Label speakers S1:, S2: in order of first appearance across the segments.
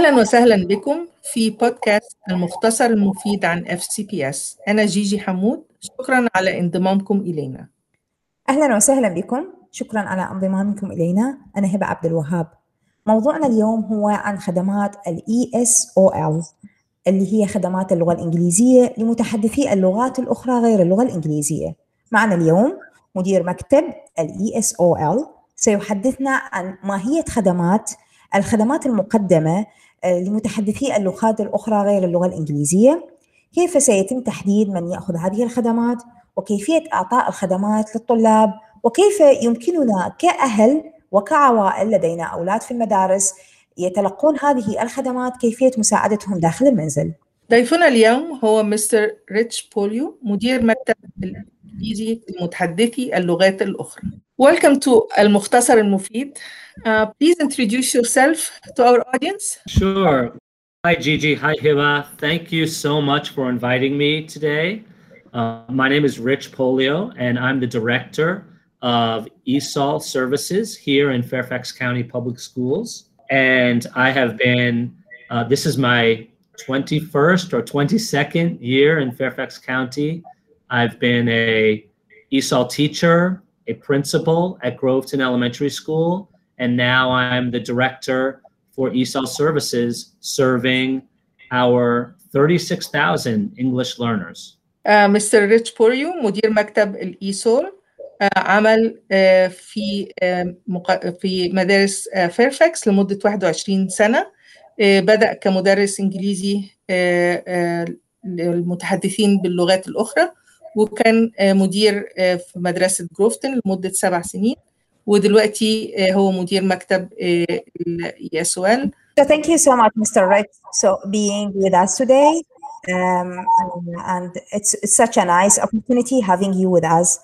S1: أهلا وسهلا بكم في بودكاست المختصر المفيد عن FCPS أنا جيجي حمود شكرا على انضمامكم إلينا.
S2: أهلا وسهلا بكم شكرا على انضمامكم إلينا. أنا هبة عبد الوهاب. موضوعنا اليوم هو عن خدمات ال ESOL اللي هي خدمات اللغة الإنجليزية لمتحدثي اللغات الأخرى غير اللغة الإنجليزية. معنا اليوم مدير مكتب ال ESOL سيحدثنا عن ماهية خدمات الخدمات المقدمة لمتحدثي اللغات الأخرى غير اللغة الإنجليزية. كيف سيتم تحديد من يأخذ هذه الخدمات؟ وكيفية إعطاء الخدمات للطلاب؟ وكيف يمكننا كأهل وكعوائل لدينا أولاد في المدارس يتلقون هذه الخدمات؟ كيفية مساعدتهم داخل المنزل؟
S1: ضيفنا اليوم هو مستر ريتش بوليو مدير مكتب الإنجليزي لمتحدثي اللغات الأخرى. Welcome to المختصر المفيد. Uh, Please introduce yourself to our audience
S3: Sure. Hi, Gigi. Hi, Hiba. Thank you so much for inviting me today. Uh, my name is Rich Polio, and I'm the director of ESOL services here in Fairfax County Public Schools. And I have been, uh, this is my 21st or 22nd year in Fairfax County. I've been a ESOL teacher, a principal at Groveton Elementary School, and now I'm the director for ESOL services serving our 36,000 English learners.
S1: مستر ريتش بوريو مدير مكتب الإيسول عمل في في مدارس فيرفاكس لمدة 21 سنة بدأ كمدرس إنجليزي للمتحدثين باللغات الأخرى وكان مدير في مدرسة جروفتن لمدة سبع سنين ودلوقتي هو مدير مكتب الاي اس ال
S2: So thank you so much, Mr. Rex, so being with us today. Um, and it's, it's such a nice opportunity having you with us.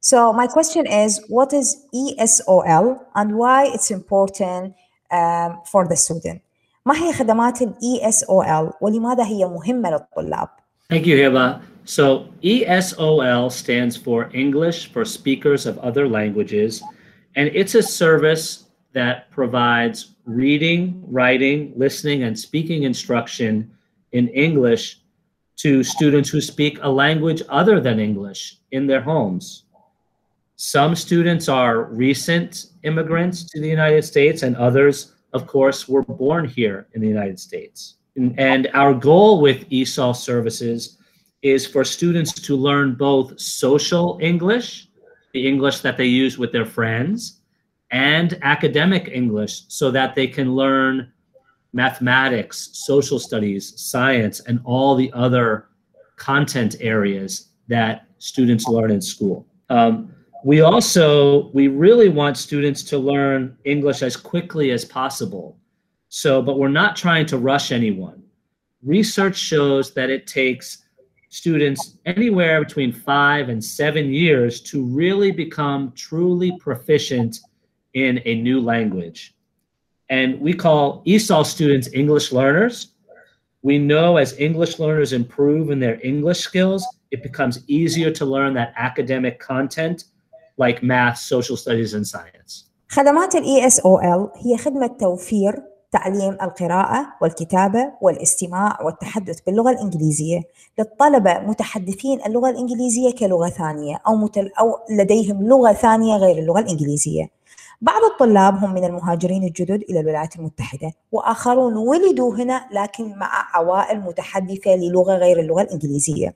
S2: So my question is, what is ESOL and why it's important um, for the student? ما هي خدمات ال ESOL ولماذا هي مهمة للطلاب؟
S3: Thank you, Hiba. So ESOL stands for English for Speakers of Other Languages, and it's a service that provides reading, writing, listening, and speaking instruction in English to students who speak a language other than English in their homes. Some students are recent immigrants to the United States, and others, of course, were born here in the United States. And, our goal with ESOL services is for students to learn both social English, the English that they use with their friends, and academic English so that they can learn mathematics, social studies, science, and all the other content areas that students learn in school. Um, we also we really want students to learn English as quickly as possible. So, but we're not trying to rush anyone. Research shows that it takes students anywhere between five and seven years to really become truly proficient in a new language. And we call ESOL students English learners. We know as English learners improve in their English skills, it becomes easier to learn that academic content like math, social studies, and science.
S2: خدمات ال ESOL هي خدمة توفير تعليم القراءة والكتابة والاستماع والتحدث باللغة الإنجليزية. للطلبة متحدثين اللغة الإنجليزية كلغة ثانية أو, متل أو لديهم لغة ثانية غير اللغة الإنجليزية. بعض الطلاب هم من المهاجرين الجدد إلى الولايات المتحدة وآخرون ولدوا هنا لكن مع عوائل متحدثة للغة غير اللغة الإنجليزية.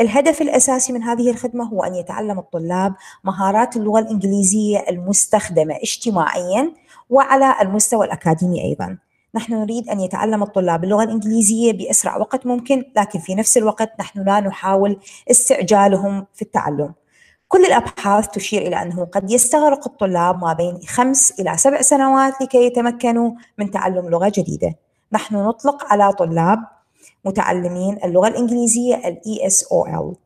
S2: الهدف الأساسي من هذه الخدمة هو أن يتعلم الطلاب مهارات اللغة الإنجليزية المستخدمة اجتماعياً وعلى المستوى الأكاديمي أيضاً. نحن نريد أن يتعلم الطلاب اللغة الإنجليزية بأسرع وقت ممكن لكن في نفس الوقت نحن لا نحاول استعجالهم في التعلم. كل الأبحاث تشير إلى أنه قد يستغرق الطلاب ما بين خمس إلى سبع سنوات لكي يتمكنوا من تعلم لغة جديدة. نحن نطلق على طلاب متعلمين اللغة الإنجليزية ال ESOL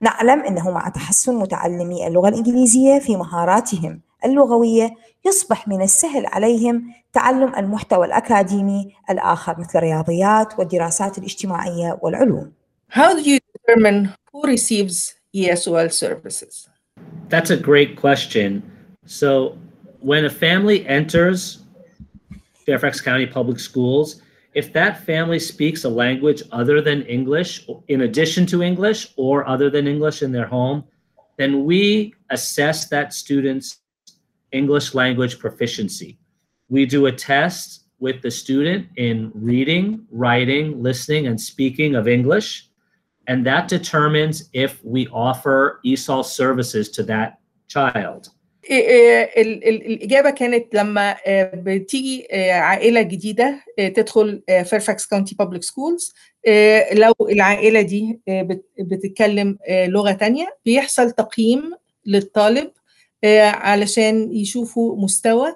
S2: نعلم أنه مع تحسن متعلمي اللغة الإنجليزية في مهاراتهم. اللغوية يصبح من السهل عليهم تعلم المحتوى الأكاديمي الآخر مثل الرياضيات والدراسات الاجتماعية والعلوم.
S1: How do you determine who receives ESOL services?
S3: That's a great question. So, when a family enters Fairfax County Public Schools, if that family speaks a language other than English, in addition to English or other than English in their home, then we assess that student's English language proficiency. We do a test with the student in reading, writing, listening, and speaking of English, and that determines if we offer ESOL services to that child.
S1: الإجابة كانت لما بتيجي عائلة جديدة تدخل فيرفاكس كاونتي بابليك سكولز لو العائلة دي بتتكلم لغة تانية بيحصل تقييم للطالب علشان يشوفوا مستوى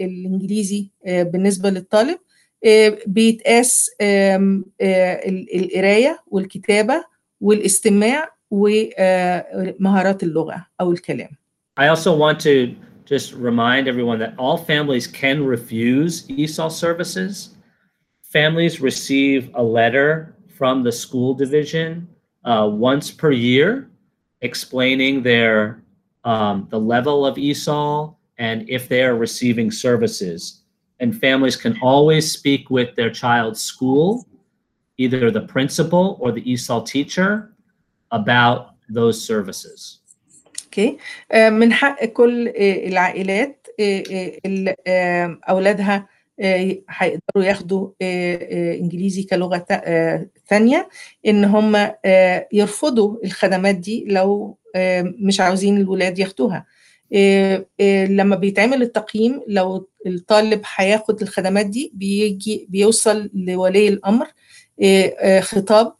S1: الإنجليزي بالنسبة للطالب بيتقاس القراية والكتابة والاستماع ومهارات اللغة أو الكلام
S3: I also want to just remind everyone that all families can refuse ESOL services. Families receive a letter from the school division uh, once per year explaining their um, the level of ESOL and if they are receiving services. And families can always speak with their child's school, either the principal or the ESOL teacher, about those services.
S1: اوكي من حق كل العائلات اللي اولادها هيقدروا ياخدوا انجليزي كلغه ثانية إن هم يرفضوا الخدمات دي لو مش عاوزين الولاد ياخدوها. لما بيتعمل التقييم لو الطالب هياخد الخدمات دي بيجي بيوصل لولي الأمر خطاب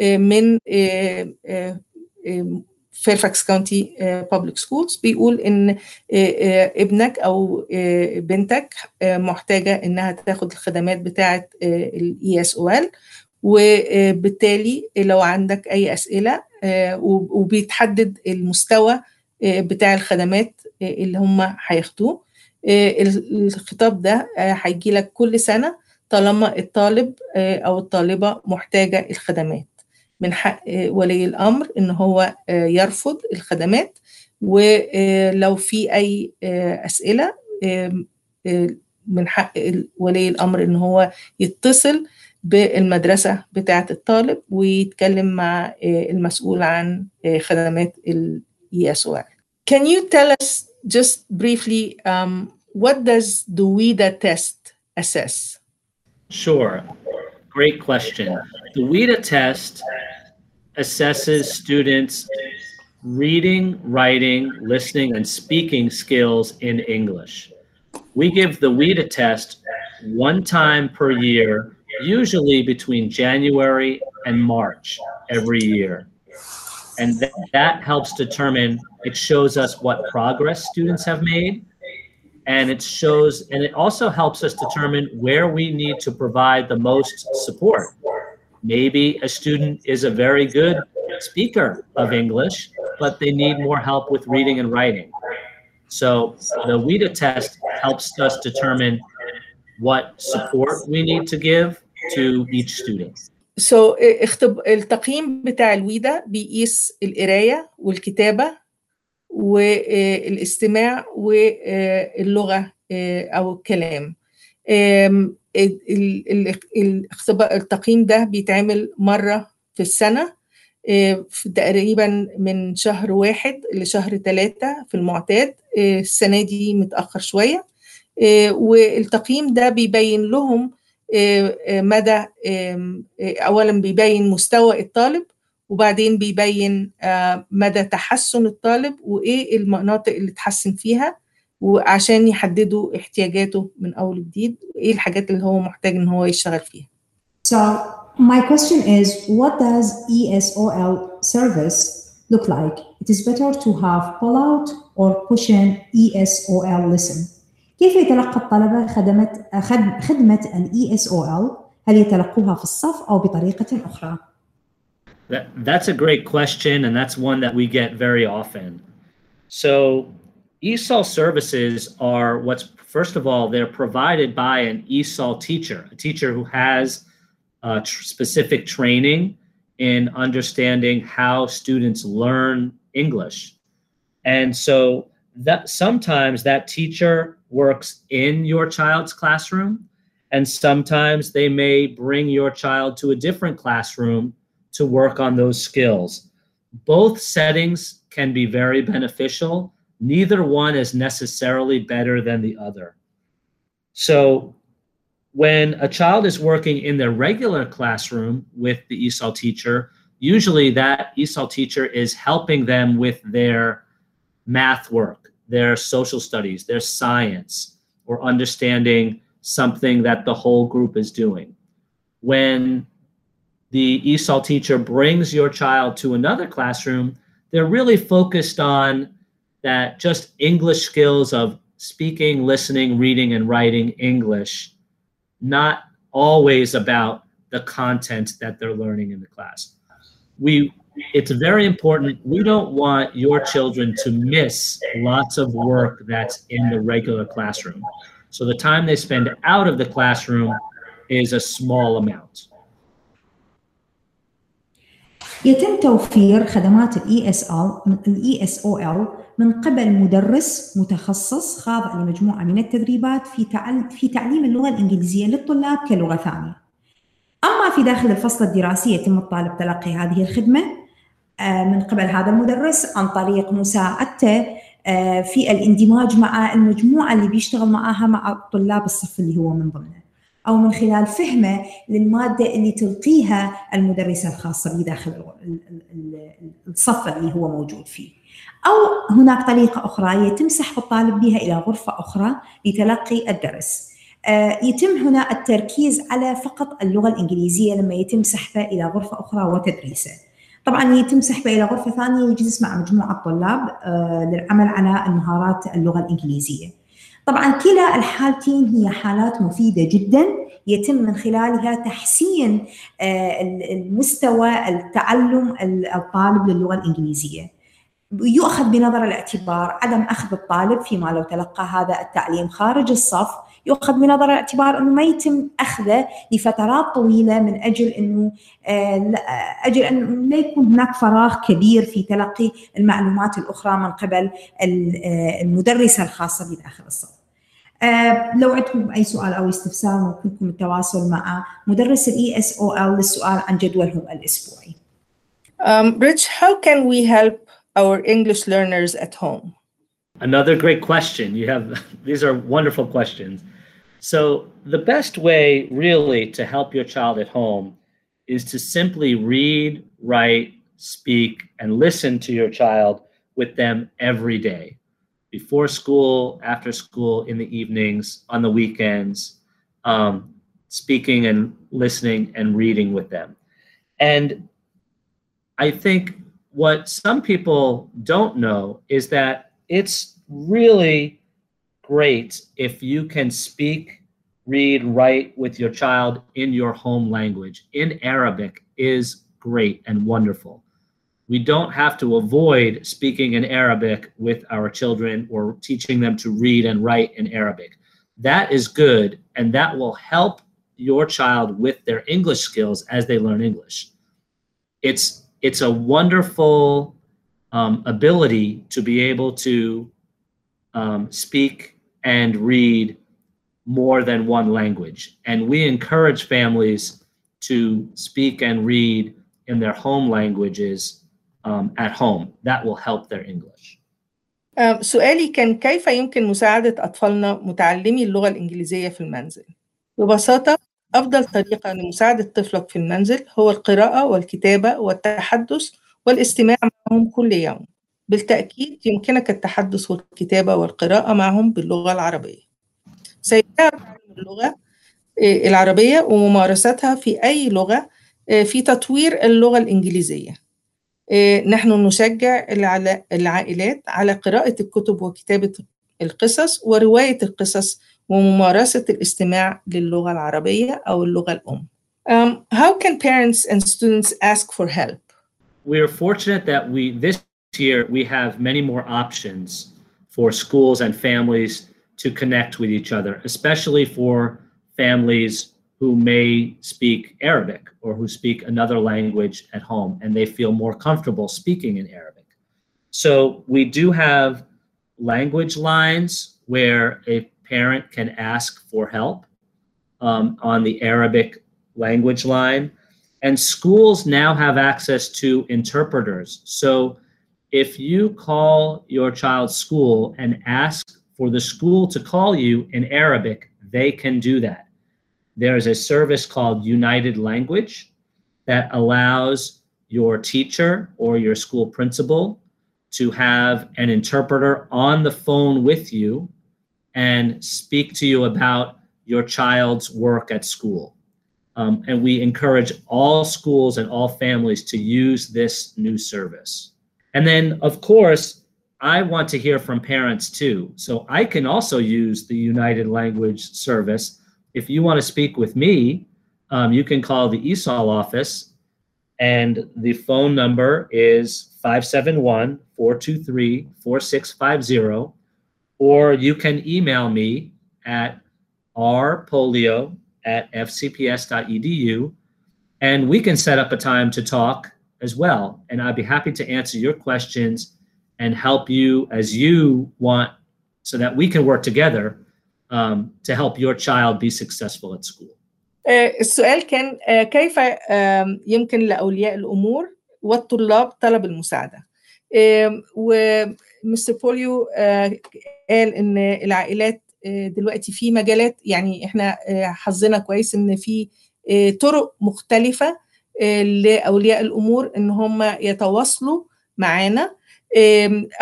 S1: من فيرفاكس كاونتي بابليك سكولز بيقول إن ابنك أو بنتك محتاجة إنها تاخد الخدمات بتاعة الاي اس أو ال وبالتالي لو عندك أي أسئلة وبيتحدد المستوى بتاع الخدمات اللي هم هياخدوه. الخطاب ده هيجي لك كل سنة طالما الطالب أو الطالبة محتاجة الخدمات. من حق ولي الأمر إن هو يرفض الخدمات. ولو في أي أسئلة من حق ولي الأمر إن هو يتصل بالمدرسه بتاعه الطالب ويتكلم مع المسؤول عن خدمات الاي اس او Can you tell us just briefly um, what does the WIDA test assess?
S3: Sure. Great question. The WIDA test assesses students' reading, writing, listening, and speaking skills in English. We give the WIDA test one time per year, usually between January and March every year. And th- that helps determine, it shows us what progress students have made. And it shows, and it also helps us determine where we need to provide the most support. Maybe a student is a very good speaker of English, but they need more help with reading and writing. So the WIDA test helps us determine what support we need to give to each student.
S1: So اختب... التقييم بتاع الويدا بيقيس القراية والكتابة والاستماع واللغة أو الكلام التقييم ده بيتعمل مرة في السنة في تقريبا من شهر واحد لشهر ثلاثة في المعتاد السنة دي متأخر شوية والتقييم ده بيبين لهم مدى أولا بيبين مستوى الطالب وبعدين بيبين مدى تحسن الطالب وإيه المناطق اللي تحسن فيها وعشان يحددوا احتياجاته من أول وجديد وإيه الحاجات اللي هو محتاج إن هو يشتغل فيها.
S2: So my question is, what does ESOL service look like? It is better to have pull-out or push-in ESOL listen. كيف يتلقى الطلبة خدمة خدمة ال ESOL؟ هل يتلقوها في الصف أو بطريقة أخرى؟
S3: That, that's a great question, and that's one that we get very often. So, ESOL services are what's, first of all, they're provided by an ESOL teacher, a teacher who has uh, tr- specific training in understanding how students learn English. And so that sometimes that teacher works in your child's classroom And sometimes they may bring your child to a different classroom to work on those skills. Both settings can be very beneficial. Neither one is necessarily better than the other. So when a child is working in their regular classroom with the ESOL teacher, usually that ESOL teacher is helping them with their math work, their social studies, their science, or understanding something that the whole group is doing. When the ESOL teacher brings your child to another classroom, they're really focused on that just English skills of speaking, listening, reading, and writing English, not always about the content that they're learning in the class. We it's very important. We don't want your children to miss lots of work that's in the regular classroom. So the time they spend out of the classroom is a small amount.
S2: يتم توفير خدمات الاي اس ال الاي اس او ال من قبل مدرس متخصص خاضع لمجموعه من التدريبات في في تعليم اللغه الانجليزيه للطلاب كلغه ثانيه. اما في داخل الفصل الدراسي يتم الطالب تلقي هذه الخدمه من قبل هذا المدرس عن طريق مساعدته في الاندماج مع المجموعة اللي بيشتغل معاها مع طلاب الصف اللي هو من ضمنه. أو من خلال فهمه للمادة اللي تلقيها المدرسة الخاصة به داخل الصف اللي هو موجود فيه. أو هناك طريقة أخرى يتم سحب الطالب بها إلى غرفة أخرى لتلقي الدرس. يتم هنا التركيز على فقط اللغة الإنجليزية لما يتم سحبه إلى غرفة أخرى وتدريسه. طبعا يتم سحبه إلى غرفة ثانية يجلس مع مجموعة طلاب للعمل على المهارات اللغة الإنجليزية. طبعا كلا الحالتين هي حالات مفيدة جدا يتم من خلالها تحسين المستوى التعلم الطالب للغة الإنجليزية. يؤخذ بنظر الاعتبار عدم أخذ الطالب فيما لو تلقى هذا التعليم خارج الصف يؤخذ بنظر الاعتبار أنه ما يتم أخذه لفترات طويلة من أجل أنه أجل أن لا يكون هناك فراغ كبير في تلقي المعلومات الأخرى من قبل المدرسة الخاصه بداخل الصف. لو عندكم أي سؤال أو استفسار ممكنكم التواصل مع مدرس الاي اس أو ال للسؤال عن جدولهم الأسبوعي.
S1: Um, Rich, how can we help our English learners at home?
S3: Another great question. You have these are wonderful questions. So, the best way really to help your child at home is to simply read, write, speak, and listen to your child with them every day before school, after school, in the evenings, on the weekends, um, speaking and listening and reading with them. And I think what some people don't know is that it's really great if you can speak, read, write with your child in your home language. In Arabic is great and wonderful. We don't have to avoid speaking in Arabic with our children or teaching them to read and write in Arabic. That is good, and that will help your child with their English skills as they learn English. It's it's a wonderful um, ability to be able to um, speak and read more than one language. And we encourage families to speak and read in their home languages um, at home. That will help their English.
S1: Um, سؤالي كان كيف يمكن مساعدة أطفالنا متعلمي اللغة الإنجليزية في المنزل؟ ببساطة أفضل طريقة لمساعدة طفلك في المنزل هو القراءة والكتابة والتحدث والاستماع معهم كل يوم. بالتأكيد يمكنك التحدث والكتابة والقراءة معهم باللغة العربية. سيساعد اللغة العربية وممارستها في أي لغة في تطوير اللغة الإنجليزية. نحن نشجع العائلات على قراءة الكتب وكتابة القصص ورواية القصص وممارسة الاستماع للغة العربية أو اللغة الأم. Um, how can parents and students ask for help?
S3: We are fortunate that we this year we have many more options for schools and families to connect with each other, especially for families who may speak Arabic or who speak another language at home and they feel more comfortable speaking in Arabic. So we do have language lines where a parent can ask for help. um, on the Arabic language line. And schools now have access to interpreters. So if you call your child's school and ask for the school to call you in Arabic, they can do that. There is a service called United Language that allows your teacher or your school principal to have an interpreter on the phone with you and speak to you about your child's work at school. Um, and we encourage all schools and all families to use this new service. And then, of course, I want to hear from parents too. So I can also use the United Language Service. If you want to speak with me, um, you can call the ESOL office, and the phone number is 571 423 4650. Or you can email me at rpolio at fcps.edu, and we can set up a time to talk as well. And I'd be happy to answer your questions and help you as you want so that we can work together um, to help your child be successful at school.
S1: السؤال كان كيف يمكن لأولياء الأمور والطلاب طلب المساعدة ومستر بوليو قال إن العائلات دلوقتي في مجالات يعني احنا حظنا كويس ان في طرق مختلفه لاولياء الأمور إن هم يتواصلوا معانا.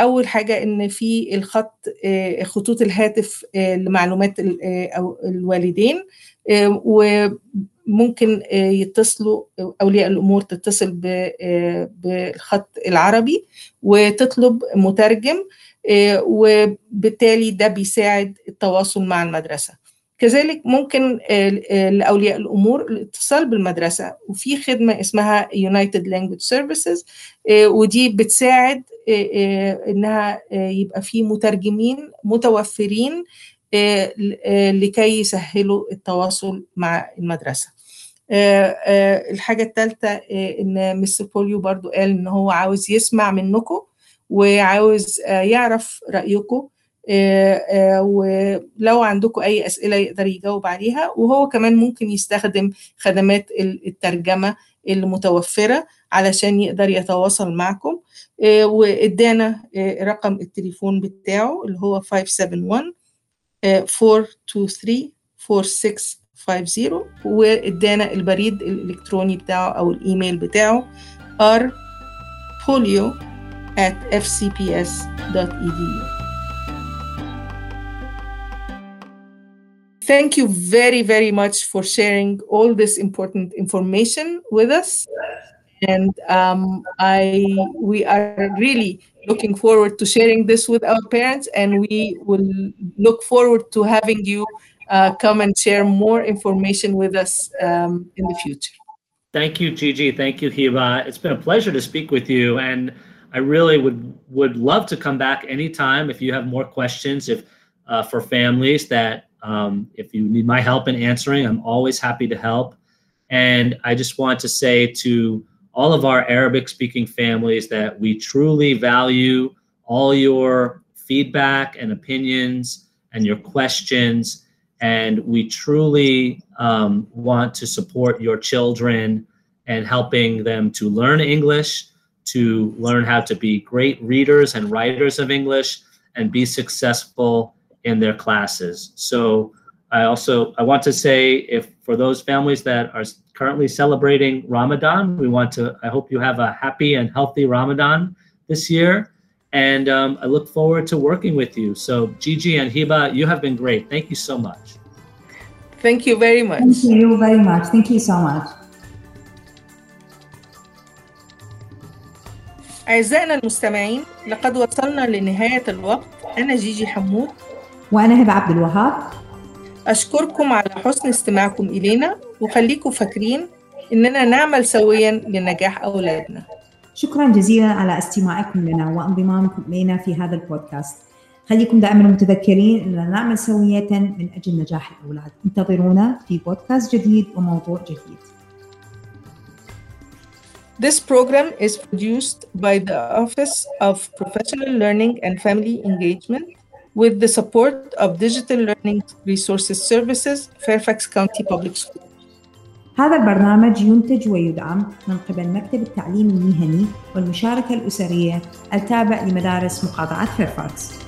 S1: أول حاجة إن في الخط خطوط الهاتف لمعلومات أو الوالدين. وممكن يتصلوا أولياء الأمور تتصل بالخط العربي وتطلب مترجم وبالتالي ده بيساعد التواصل مع المدرسة. كذلك ممكن لاولياء الأمور الاتصال بالمدرسة وفي خدمة اسمها United Language Services ودي بتساعد إنها يبقى في مترجمين متوفرين لكي يسهلوا التواصل مع المدرسة. الحاجة الثالثه إن مستر بوليو برضو قال إن هو عاوز يسمع منكم وعاوز يعرف رأيكم ولو عندكم أي أسئلة يقدر يجاوب عليها وهو كمان ممكن يستخدم خدمات الترجمة المتوفرة علشان يقدر يتواصل معكم وادانا رقم التليفون بتاعه اللي هو 571 423 4650 وادانا البريد الإلكتروني بتاعه أو الإيميل بتاعه r polio at fcps.edu. Thank you very, very much for sharing all this important information with us. And um, I, we are really looking forward to sharing this with our parents, and we will look forward to having you uh, come and share more information with us um, in the future.
S3: Thank you, Gigi. Thank you, Hiba. It's been a pleasure to speak with you, and I really would would love to come back anytime if you have more questions. If uh, for families that um, if you need my help in answering, I'm always happy to help. And I just want to say to all of our Arabic speaking families that we truly value all your feedback and opinions and your questions. And we truly um, want to support your children and helping them to learn English, to learn how to be great readers and writers of English, and be successful in their classes. So I also I want to say if for those families that are currently celebrating Ramadan, we want to I hope you have a happy and healthy Ramadan this year. And um, I look forward to working with you. So Gigi and Hiba, you have been great. Thank you so much.
S1: Thank you very much.
S2: Thank you very much. Thank you so much.
S1: أعزائنا المستمعين لقد وصلنا لنهاية الوقت أنا جيجي حمود
S2: وأنا هبة عبد الوهاب.
S1: أشكركم على حسن استماعكم إلينا وخليكم فاكرين إننا نعمل سويا لنجاح أولادنا.
S2: شكرا جزيلا على استماعكم لنا وانضمامكم إلينا في هذا البودكاست. خليكم دائما متذكرين أننا نعمل سوية من أجل نجاح الأولاد. انتظرونا في بودكاست جديد وموضوع جديد.
S1: This program is produced by the Office of Professional Learning and Family Engagement with the support of Digital Learning Resources Services, Fairfax County Public Schools.
S2: هذا البرنامج ينتج ويدعم من قبل مكتب التعليم المهني والمشاركة الأسرية التابع لمدارس مقاطعة فيرفاكس.